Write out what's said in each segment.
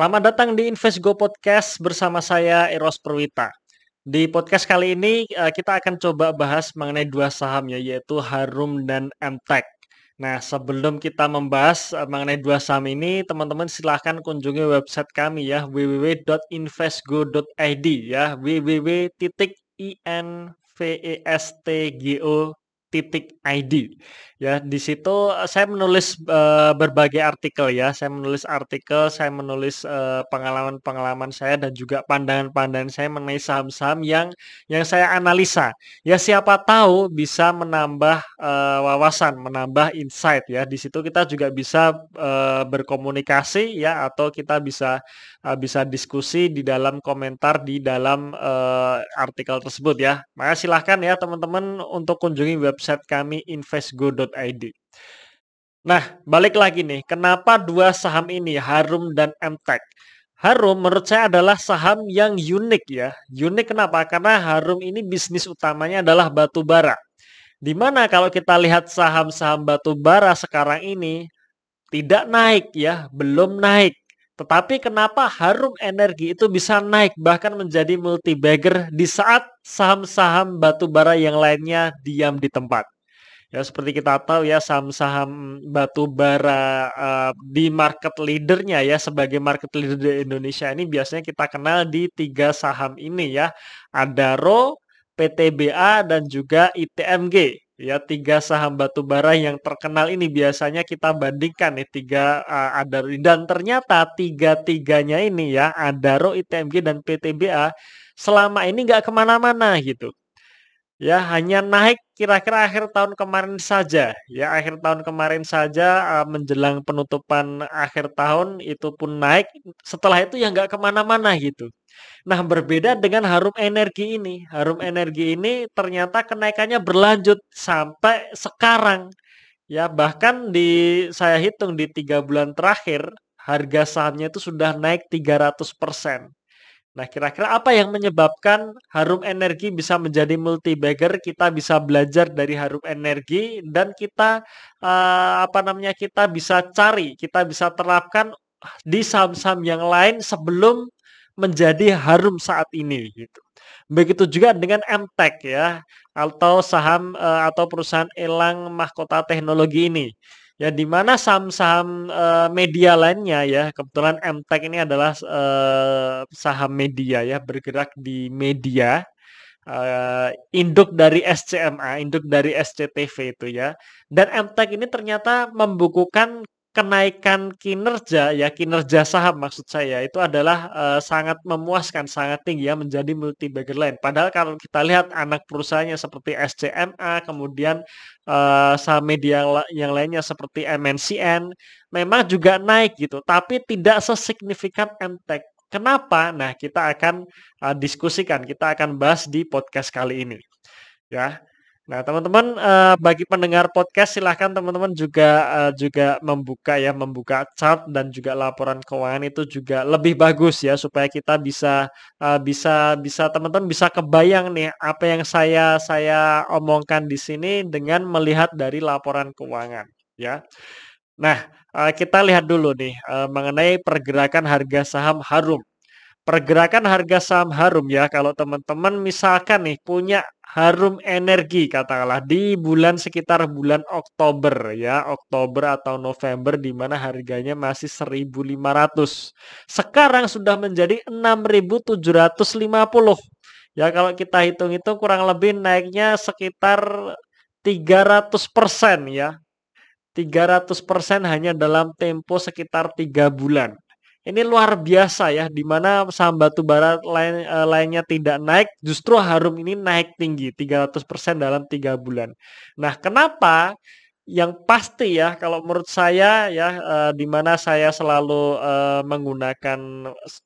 Selamat datang di Invest Go Podcast bersama saya Eros Perwita. Di podcast kali ini uh, kita akan coba bahas mengenai dua saham ya yaitu Harum dan MTEK. Nah, sebelum kita membahas uh, mengenai dua saham ini, teman-teman silahkan kunjungi website kami ya www.investgo.id ya www.investgo titik ID ya di situ eh, saya menulis uh, berbagai artikel ya. Saya menulis artikel saya menulis pengalaman pengalaman-pengalaman saya dan juga pandangan-pandangan saya mengenai saham-saham yang yang saya analisa. Ya siapa tahu bisa menambah uh, wawasan menambah insight ya. Di situ kita juga bisa uh, berkomunikasi ya atau kita bisa uh, bisa diskusi di dalam komentar di dalam uh, artikel tersebut ya. Maka silahkan ya teman-teman untuk kunjungi web website kami investgo.id. Nah, balik lagi nih, kenapa dua saham ini, Harum dan MTEK? Harum menurut saya adalah saham yang unik ya. Unik kenapa? Karena Harum ini bisnis utamanya adalah batu bara. Di mana kalau kita lihat saham-saham batu bara sekarang ini tidak naik ya, belum naik. Tetapi kenapa Harum Energi itu bisa naik bahkan menjadi multi bagger di saat saham-saham batu bara yang lainnya diam di tempat. Ya seperti kita tahu ya saham-saham batu bara uh, di market leadernya ya sebagai market leader di Indonesia ini biasanya kita kenal di tiga saham ini ya. Adaro, PTBA dan juga ITMG. Ya, tiga saham batu bara yang terkenal ini biasanya kita bandingkan nih tiga uh, Adaro dan ternyata tiga-tiganya ini ya Adaro, ITMG dan PTBA selama ini nggak ke mana-mana gitu. Ya hanya naik kira-kira akhir tahun kemarin saja. Ya akhir tahun kemarin saja uh, menjelang penutupan akhir tahun itu pun naik. Setelah itu ya nggak ke mana-mana gitu. Nah, berbeda dengan Harum Energi ini. Harum Energi ini ternyata kenaikannya berlanjut sampai sekarang. Ya, bahkan di saya hitung di tiga bulan terakhir harga sahamnya itu sudah naik 300%. Nah, kira-kira apa yang menyebabkan Harum Energi bisa menjadi multi bagger? Kita bisa belajar dari Harum Energi dan kita uh, apa namanya? Kita bisa cari, kita bisa terapkan di saham-saham yang lain sebelum menjadi harum saat ini gitu. Begitu juga dengan MTEK ya atau saham uh, atau perusahaan elang mahkota teknologi ini. Ya di mana saham-saham uh, media lainnya ya kebetulan MTEK ini adalah uh, saham media ya bergerak di media uh, induk dari SCMA, induk dari SCTV itu ya. Dan MTEK ini ternyata membukukan kenaikan kinerja ya, kinerja saham maksud saya itu adalah uh, sangat memuaskan, sangat tinggi ya menjadi multi bagger line. Padahal kalau kita lihat anak perusahaannya seperti SCMA, kemudian uh, saham media yang, lainnya seperti MNCN memang juga naik gitu, tapi tidak sesignifikan MTEK. Kenapa? Nah, kita akan uh, diskusikan, kita akan bahas di podcast kali ini. Ya. Nah, teman-teman, uh, bagi pendengar podcast silahkan teman-teman juga uh, juga membuka ya, membuka chart dan juga laporan keuangan itu juga lebih bagus ya supaya kita bisa uh, bisa bisa teman-teman bisa kebayang nih apa yang saya saya omongkan di sini dengan melihat dari laporan keuangan ya. Nah, uh, kita lihat dulu nih uh, mengenai pergerakan harga saham Harum pergerakan harga saham Harum ya kalau teman-teman misalkan nih punya Harum Energi katakanlah di bulan sekitar bulan Oktober ya, Oktober atau November di mana harganya masih 1.500. Sekarang sudah menjadi 6.750. Ya kalau kita hitung-hitung kurang lebih naiknya sekitar 300% ya. 300% hanya dalam tempo sekitar tiga bulan. Ini luar biasa ya, di mana saham batu bara lain, uh, lainnya tidak naik, justru Harum ini naik tinggi 300% dalam tiga bulan. Nah, kenapa? Yang pasti ya, kalau menurut saya ya, uh, di mana saya selalu uh, menggunakan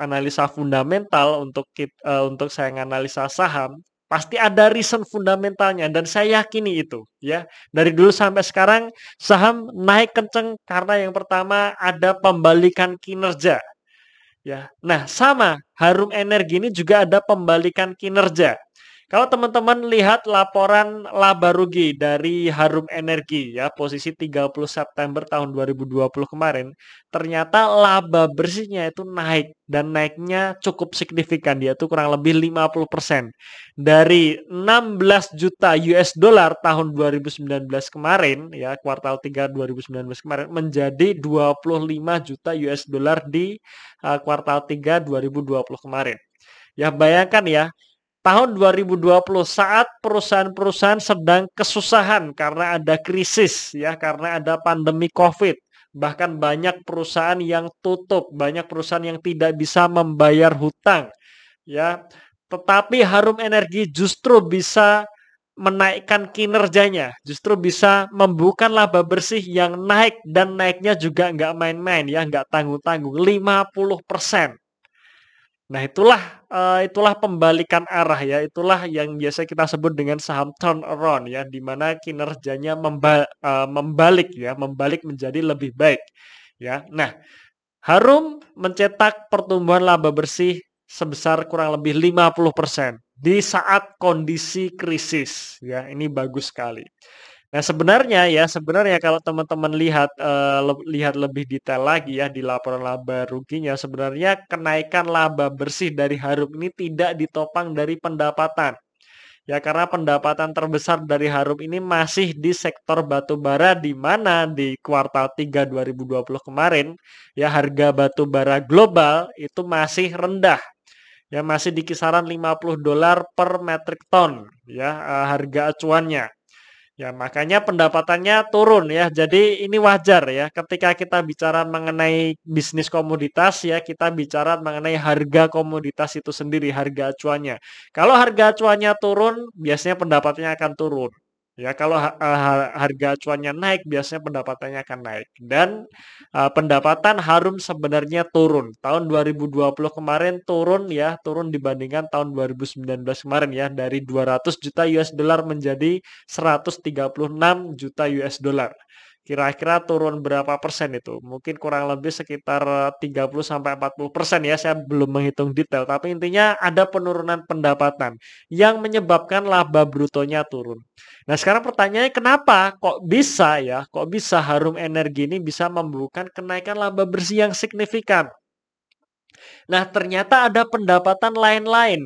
analisa fundamental untuk uh, untuk saya menganalisa saham, Pasti ada reason fundamentalnya dan saya yakini itu ya. Dari dulu sampai sekarang saham naik kenceng karena yang pertama ada pembalikan kinerja. Ya. Nah, sama Harum Energi ini juga ada pembalikan kinerja. Kalau teman-teman lihat laporan laba rugi dari Harum Energi ya, posisi 30 September tahun 2020 kemarin, ternyata laba bersihnya itu naik dan naiknya cukup signifikan yaitu kurang lebih 50%. Dari 16 juta US dollar tahun 2019 kemarin ya, kuartal 3 2019 kemarin menjadi 25 juta US dollar di uh, kuartal 3 2020 kemarin. Ya bayangkan ya, tahun 2020 saat perusahaan-perusahaan sedang kesusahan karena ada krisis ya karena ada pandemi Covid. Bahkan banyak perusahaan yang tutup banyak perusahaan yang tidak bisa membayar hutang ya. Tetapi Harum Energi justru bisa menaikkan kinerjanya justru bisa membuka laba bersih yang naik dan naiknya juga nggak main-main ya nggak tanggung-tanggung 50 persen. Nah, itulah uh, itulah pembalikan arah ya, itulah yang biasa kita sebut dengan saham turnaround ya, di mana kinerjanya memba uh, membalik ya, membalik menjadi lebih baik ya. Nah, Harum mencetak pertumbuhan laba bersih sebesar kurang lebih 50% di saat kondisi krisis ya. Ini bagus sekali. Nah, sebenarnya ya, sebenarnya kalau teman-teman lihat uh, le lihat lebih detail lagi ya di laporan laba ruginya, sebenarnya kenaikan laba bersih dari Harum ini tidak ditopang dari pendapatan. Ya, karena pendapatan terbesar dari Harum ini masih di sektor batu bara di mana di kuartal 3 2020 kemarin ya harga batu bara global itu masih rendah. Ya, masih di kisaran 50 dolar per metric ton ya uh, harga acuannya. Ya, makanya pendapatannya turun ya. Jadi ini wajar ya. Ketika kita bicara mengenai bisnis komoditas ya, kita bicara mengenai harga komoditas itu sendiri, harga acuannya. Kalau harga acuannya turun, biasanya pendapatannya akan turun. Ya, kalau uh, harga acuannya naik, biasanya pendapatannya akan naik. Dan uh, pendapatan Harum sebenarnya turun. Tahun 2020 kemarin turun ya, turun dibandingkan tahun 2019 kemarin ya, dari 200 juta US dollar menjadi 136 juta US dollar. Kira-kira turun berapa persen itu? Mungkin kurang lebih sekitar 30 sampai 40 persen ya. Saya belum menghitung detail, tapi intinya ada penurunan pendapatan yang menyebabkan laba brutonya turun. Nah, sekarang pertanyaannya kenapa kok bisa ya? Kok bisa Harum Energi ini bisa membuka kenaikan laba bersih yang signifikan? Nah, ternyata ada pendapatan lain-lain.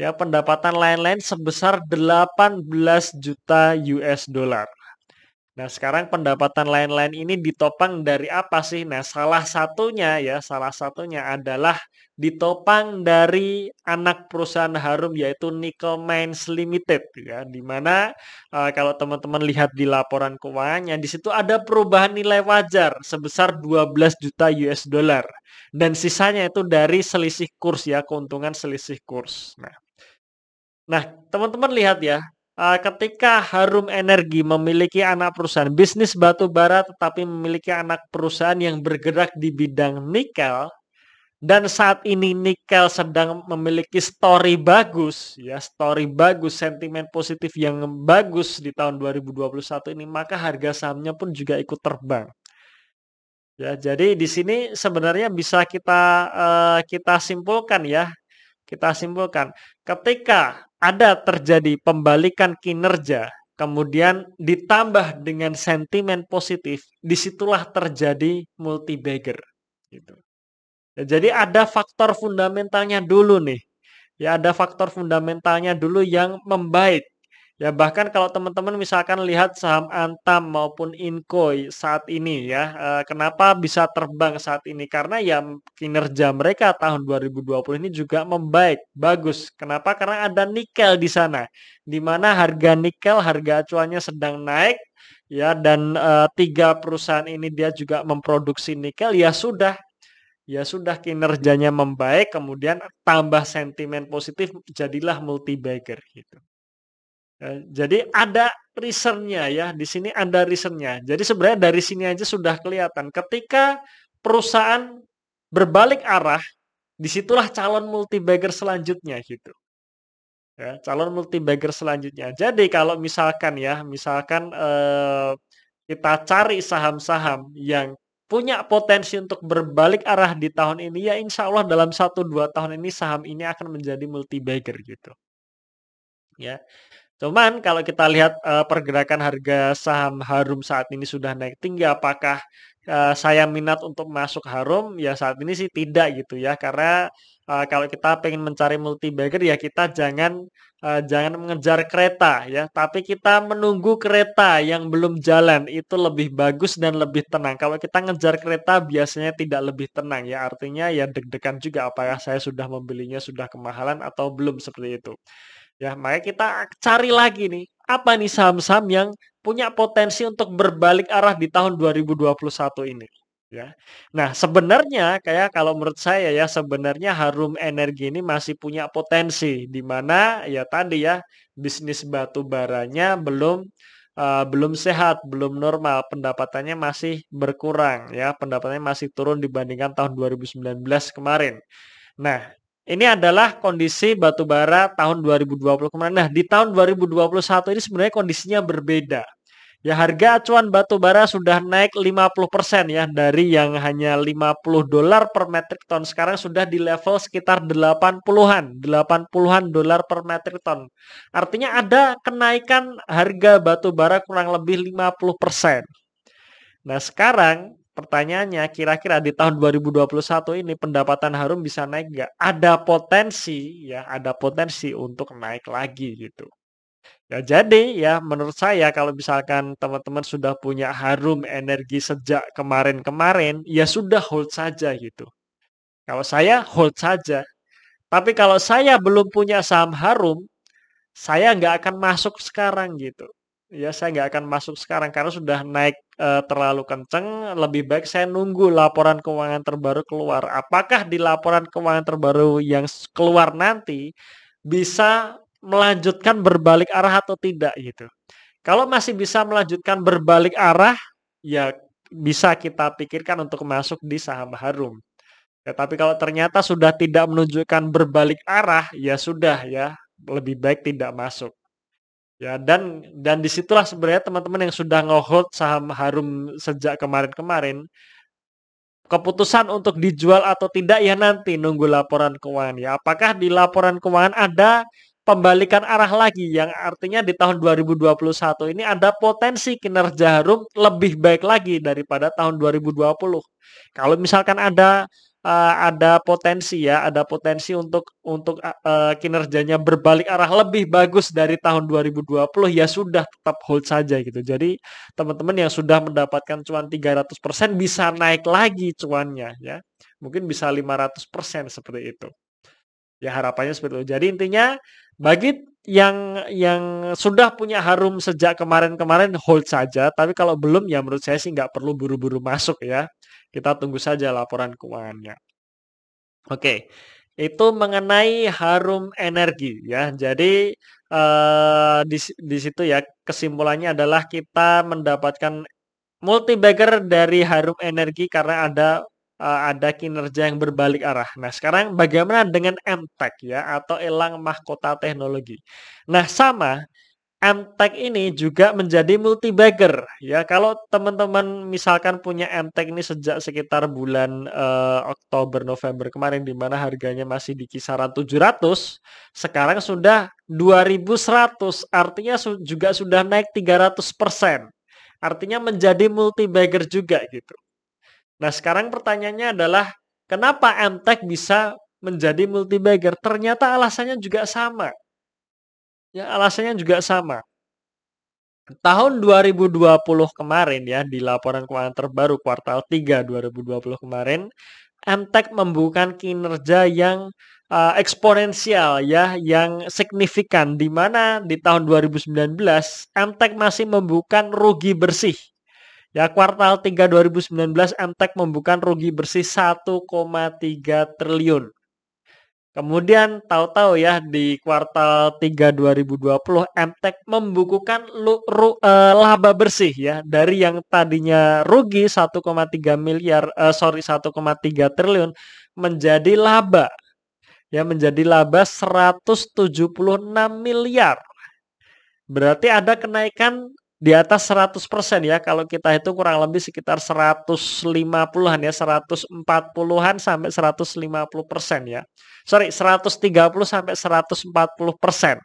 Ya, pendapatan lain-lain sebesar 18 juta US dollar. Nah, sekarang pendapatan lain-lain ini ditopang dari apa sih? Nah, salah satunya ya, salah satunya adalah ditopang dari anak perusahaan Harum yaitu Nickel Mines Limited ya, di mana uh, kalau teman-teman lihat di laporan keuangannya di situ ada perubahan nilai wajar sebesar 12 juta US dollar dan sisanya itu dari selisih kurs ya, keuntungan selisih kurs. Nah, Nah, teman-teman lihat ya, ketika Harum Energi memiliki anak perusahaan bisnis batu bara tetapi memiliki anak perusahaan yang bergerak di bidang nikel dan saat ini nikel sedang memiliki story bagus ya story bagus sentimen positif yang bagus di tahun 2021 ini maka harga sahamnya pun juga ikut terbang. Ya jadi di sini sebenarnya bisa kita uh, kita simpulkan ya. Kita simpulkan, ketika ada terjadi pembalikan kinerja, kemudian ditambah dengan sentimen positif, di situlah terjadi multi bagger. Gitu. Ya, jadi ada faktor fundamentalnya dulu nih. Ya ada faktor fundamentalnya dulu yang membaik Ya bahkan kalau teman-teman misalkan lihat saham Antam maupun Inkoi saat ini ya, eh, kenapa bisa terbang saat ini? Karena ya kinerja mereka tahun 2020 ini juga membaik, bagus. Kenapa? Karena ada nikel di sana, di mana harga nikel, harga acuannya sedang naik, ya dan uh, tiga perusahaan ini dia juga memproduksi nikel, ya sudah, ya sudah kinerjanya membaik, kemudian tambah sentimen positif, jadilah multi bagger gitu. Eh, jadi ada reasonnya ya, di sini ada reasonnya. Jadi sebenarnya dari sini aja sudah kelihatan ketika perusahaan berbalik arah, di situlah calon multi bagger selanjutnya gitu. Ya, calon multi bagger selanjutnya. Jadi kalau misalkan ya, misalkan eh, kita cari saham-saham yang punya potensi untuk berbalik arah di tahun ini, ya insya Allah dalam satu dua tahun ini saham ini akan menjadi multi bagger gitu. ya. Cuman kalau kita lihat, eee, pergerakan harga saham Harum saat ini sudah naik tinggi, apakah, eee, saya minat untuk masuk Harum? Ya saat ini sih tidak gitu ya, karena, eee, kalau kita pengen mencari multi bagger ya kita jangan, eee, jangan mengejar kereta ya, tapi kita menunggu kereta yang belum jalan, itu lebih bagus dan lebih tenang. Kalau kita ngejar kereta biasanya tidak lebih tenang ya, artinya ya deg-degan juga apakah saya sudah membelinya sudah kemahalan atau belum, seperti itu. Ya, makanya kita cari lagi nih, apa nih saham-saham yang punya potensi untuk berbalik arah di tahun 2021 ini, ya. Nah, sebenarnya kayak kalau menurut saya ya, sebenarnya Harum Energi ini masih punya potensi, di mana ya tadi ya, bisnis batu baranya belum, eee, belum sehat, belum normal, pendapatannya masih berkurang ya, pendapatannya masih turun dibandingkan tahun 2019 kemarin. Nah, ini adalah kondisi batubara tahun 2020 kemarin. Nah, di tahun 2021 ini sebenarnya kondisinya berbeda. Ya, harga acuan batubara sudah naik 50% ya dari yang hanya 50 dolar per metrik ton sekarang sudah di level sekitar 80-an, 80-an dolar per metrik ton. Artinya ada kenaikan harga batubara kurang lebih 50%. Nah, sekarang Pertanyaannya, kira-kira di tahun 2021 ini pendapatan Harum bisa naik nggak? Ada potensi ya, ada potensi untuk naik lagi gitu. Ya jadi ya menurut saya kalau misalkan teman-teman sudah punya Harum Energi sejak kemarin-kemarin, ya sudah hold saja gitu. Kalau saya hold saja. Tapi kalau saya belum punya saham Harum, saya nggak akan masuk sekarang gitu. Ya saya nggak akan masuk sekarang karena sudah naik, eee, terlalu kenceng, lebih baik saya nunggu laporan keuangan terbaru keluar. Apakah di laporan keuangan terbaru yang keluar nanti, bisa melanjutkan berbalik arah atau tidak gitu. Kalau masih bisa melanjutkan berbalik arah, ya bisa kita pikirkan untuk masuk di saham Harum. Ya tapi kalau ternyata sudah tidak menunjukkan berbalik arah, ya sudah ya, lebih baik tidak masuk. Ya, dan dan di situlah sebenarnya teman-teman yang sudah nge-hold saham Harum sejak kemarin-kemarin, keputusan untuk dijual atau tidak ya nanti nunggu laporan keuangan ya. Apakah di laporan keuangan ada pembalikan arah lagi yang artinya di tahun 2021 ini ada potensi kinerja Harum lebih baik lagi daripada tahun 2020. Kalau misalkan ada uh, ada potensi ya, ada potensi untuk untuk uh, kinerjanya berbalik arah lebih bagus dari tahun 2020 ya sudah tetap hold saja gitu. Jadi teman-teman yang sudah mendapatkan cuan 300% bisa naik lagi cuannya ya. Mungkin bisa 500% seperti itu. Ya harapannya seperti itu. Jadi intinya bagi yang yang sudah punya harum sejak kemarin-kemarin hold saja, tapi kalau belum ya menurut saya sih nggak perlu buru-buru masuk ya. Kita tunggu saja laporan keuangannya. Oke, itu mengenai Harum Energi ya. Jadi uh, di di situ ya kesimpulannya adalah kita mendapatkan multi bagger dari Harum Energi karena ada uh, ada kinerja yang berbalik arah. Nah, sekarang bagaimana dengan MTEK ya atau elang mahkota teknologi. Nah, sama MTEK ini juga menjadi multi bagger ya. Kalau teman-teman misalkan punya MTEK ini sejak sekitar bulan uh, Oktober November kemarin di mana harganya masih di kisaran 700, sekarang sudah 2100. Artinya su juga sudah naik 300%. Artinya menjadi multi bagger juga gitu. Nah, sekarang pertanyaannya adalah kenapa MTEK bisa menjadi multi bagger? Ternyata alasannya juga sama. Ya alasannya juga sama. Tahun 2020 kemarin ya, di laporan keuangan terbaru kuartal 3 2020 kemarin, MTEK membuka kinerja yang uh, eksponensial ya, yang signifikan di mana di tahun 2019 MTEK masih membuka rugi bersih. Ya, kuartal 3 2019 MTEK membuka rugi bersih 1,3 triliun. Kemudian tahu-tahu ya di kuartal 3 2020 MTEK membukukan lu, ru, uh, laba bersih ya dari yang tadinya rugi 1,3 miliar uh, sorry 1,3 triliun menjadi laba ya menjadi laba 176 miliar. Berarti ada kenaikan di atas 100% ya. Kalau kita itu kurang lebih sekitar 150-an ya, 140-an sampai 150% ya. Sorry, 130 sampai 140%.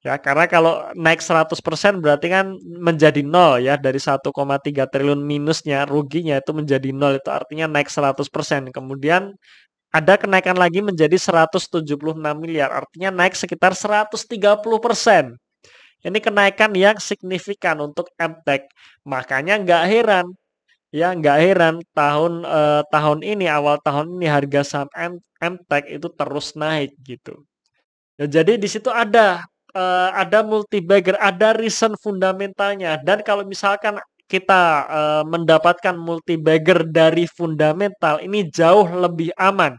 Ya, karena kalau naik 100% berarti kan menjadi nol ya dari 1,3 triliun minusnya ruginya itu menjadi nol itu artinya naik 100%. Kemudian ada kenaikan lagi menjadi 176 miliar, artinya naik sekitar 130%. Ini kenaikan yang signifikan untuk MTEK. Makanya nggak heran ya nggak heran tahun eh, tahun ini awal tahun ini harga saham MTEK itu terus naik gitu. Ya, jadi di situ ada uh, ada multi bagger, ada reason fundamentalnya. Dan kalau misalkan kita uh, mendapatkan multi bagger dari fundamental, ini jauh lebih aman,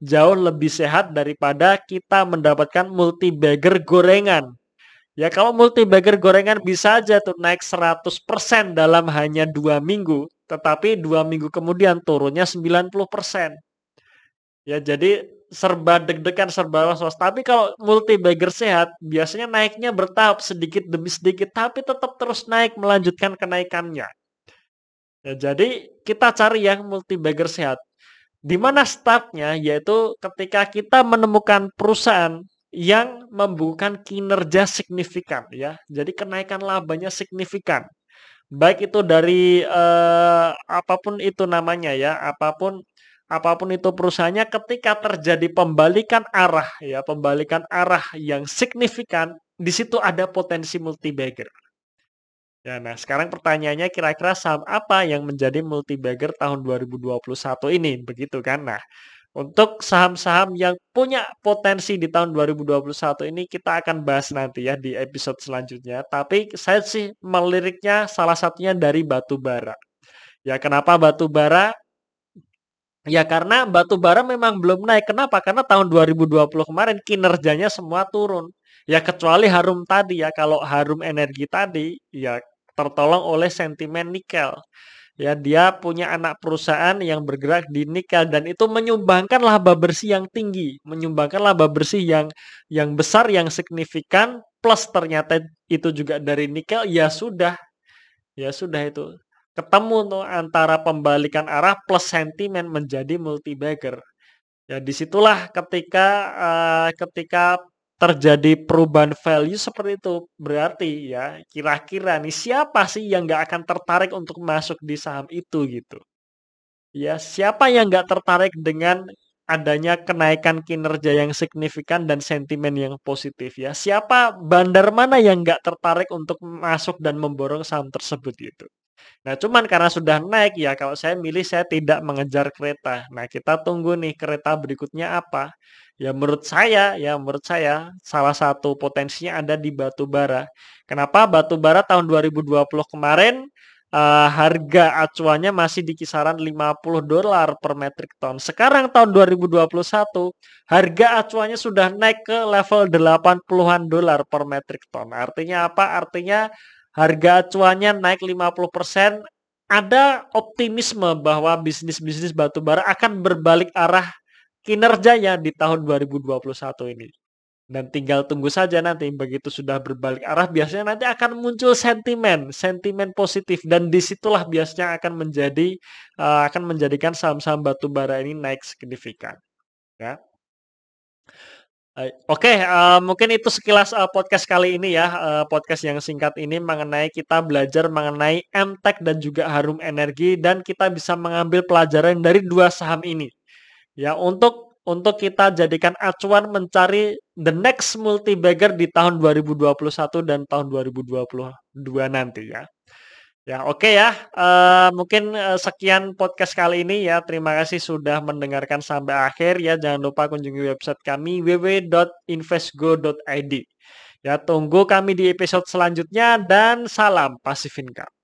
jauh lebih sehat daripada kita mendapatkan multi bagger gorengan. Ya kalau multi bagger gorengan bisa aja tuh naik 100% dalam hanya dua minggu, tetapi dua minggu kemudian turunnya 90%. Ya jadi serba deg-degan, serba was-was. Tapi kalau multi bagger sehat, biasanya naiknya bertahap sedikit demi sedikit, tapi tetap terus naik melanjutkan kenaikannya. Ya, jadi kita cari yang multi bagger sehat. Di mana startnya yaitu ketika kita menemukan perusahaan yang membukukan kinerja signifikan ya. Jadi kenaikan labanya signifikan. Baik itu dari eh, apa pun itu namanya ya, apa pun apa pun itu perusahaannya ketika terjadi pembalikan arah ya, pembalikan arah yang signifikan, di situ ada potensi multi bagger. Ya, nah sekarang pertanyaannya kira-kira saham apa yang menjadi multi bagger tahun 2021 ini, begitu kan? Nah, untuk saham-saham yang punya potensi di tahun 2021 ini kita akan bahas nanti ya di episode selanjutnya. Tapi saya sih meliriknya salah satunya dari batu bara. Ya, kenapa batu bara? Ya karena batu bara memang belum naik. Kenapa? Karena tahun 2020 kemarin kinerjanya semua turun. Ya kecuali Harum tadi ya. Kalau Harum Energi tadi ya tertolong oleh sentimen nikel. Ya dia punya anak perusahaan yang bergerak di nikel dan itu menyumbangkan laba bersih yang tinggi, menyumbangkan laba bersih yang yang besar yang signifikan plus ternyata itu juga dari nikel ya sudah. Ya sudah itu ketemu tuh antara pembalikan arah plus sentimen menjadi multi bagger. Ya di situlah ketika uh, ketika terjadi perubahan value seperti itu berarti ya kira-kira nih siapa sih yang nggak akan tertarik untuk masuk di saham itu gitu ya siapa yang nggak tertarik dengan adanya kenaikan kinerja yang signifikan dan sentimen yang positif ya siapa bandar mana yang nggak tertarik untuk masuk dan memborong saham tersebut gitu Nah, cuman karena sudah naik ya kalau saya milih saya tidak mengejar kereta. Nah, kita tunggu nih kereta berikutnya apa. Ya menurut saya, ya menurut saya salah satu potensinya ada di batu bara. Kenapa batu bara tahun 2020 kemarin uh, harga acuannya masih di kisaran 50 dolar per metrik ton. Sekarang tahun 2021 harga acuannya sudah naik ke level 80-an dolar per metrik ton. Artinya apa? Artinya harga acuannya naik 50%, ada optimisme bahwa bisnis-bisnis batubara akan berbalik arah kinerjanya di tahun 2021 ini. Dan tinggal tunggu saja nanti begitu sudah berbalik arah biasanya nanti akan muncul sentimen, sentimen positif dan di situlah biasanya akan menjadi uh, akan menjadikan saham-saham batubara ini naik signifikan. Ya. Oke, uh, mungkin itu sekilas uh, podcast kali ini ya, uh, podcast yang singkat ini mengenai kita belajar mengenai MTEK dan juga Harum Energi dan kita bisa mengambil pelajaran dari dua saham ini. Ya, untuk untuk kita jadikan acuan mencari the next multi bagger di tahun 2021 dan tahun 2022 nanti ya. Ya, oke okay ya. Uh, mungkin uh, sekian podcast kali ini ya. Terima kasih sudah mendengarkan sampai akhir ya. Jangan lupa kunjungi website kami www.investgo.id. Ya, tunggu kami di episode selanjutnya dan salam Pacific Income.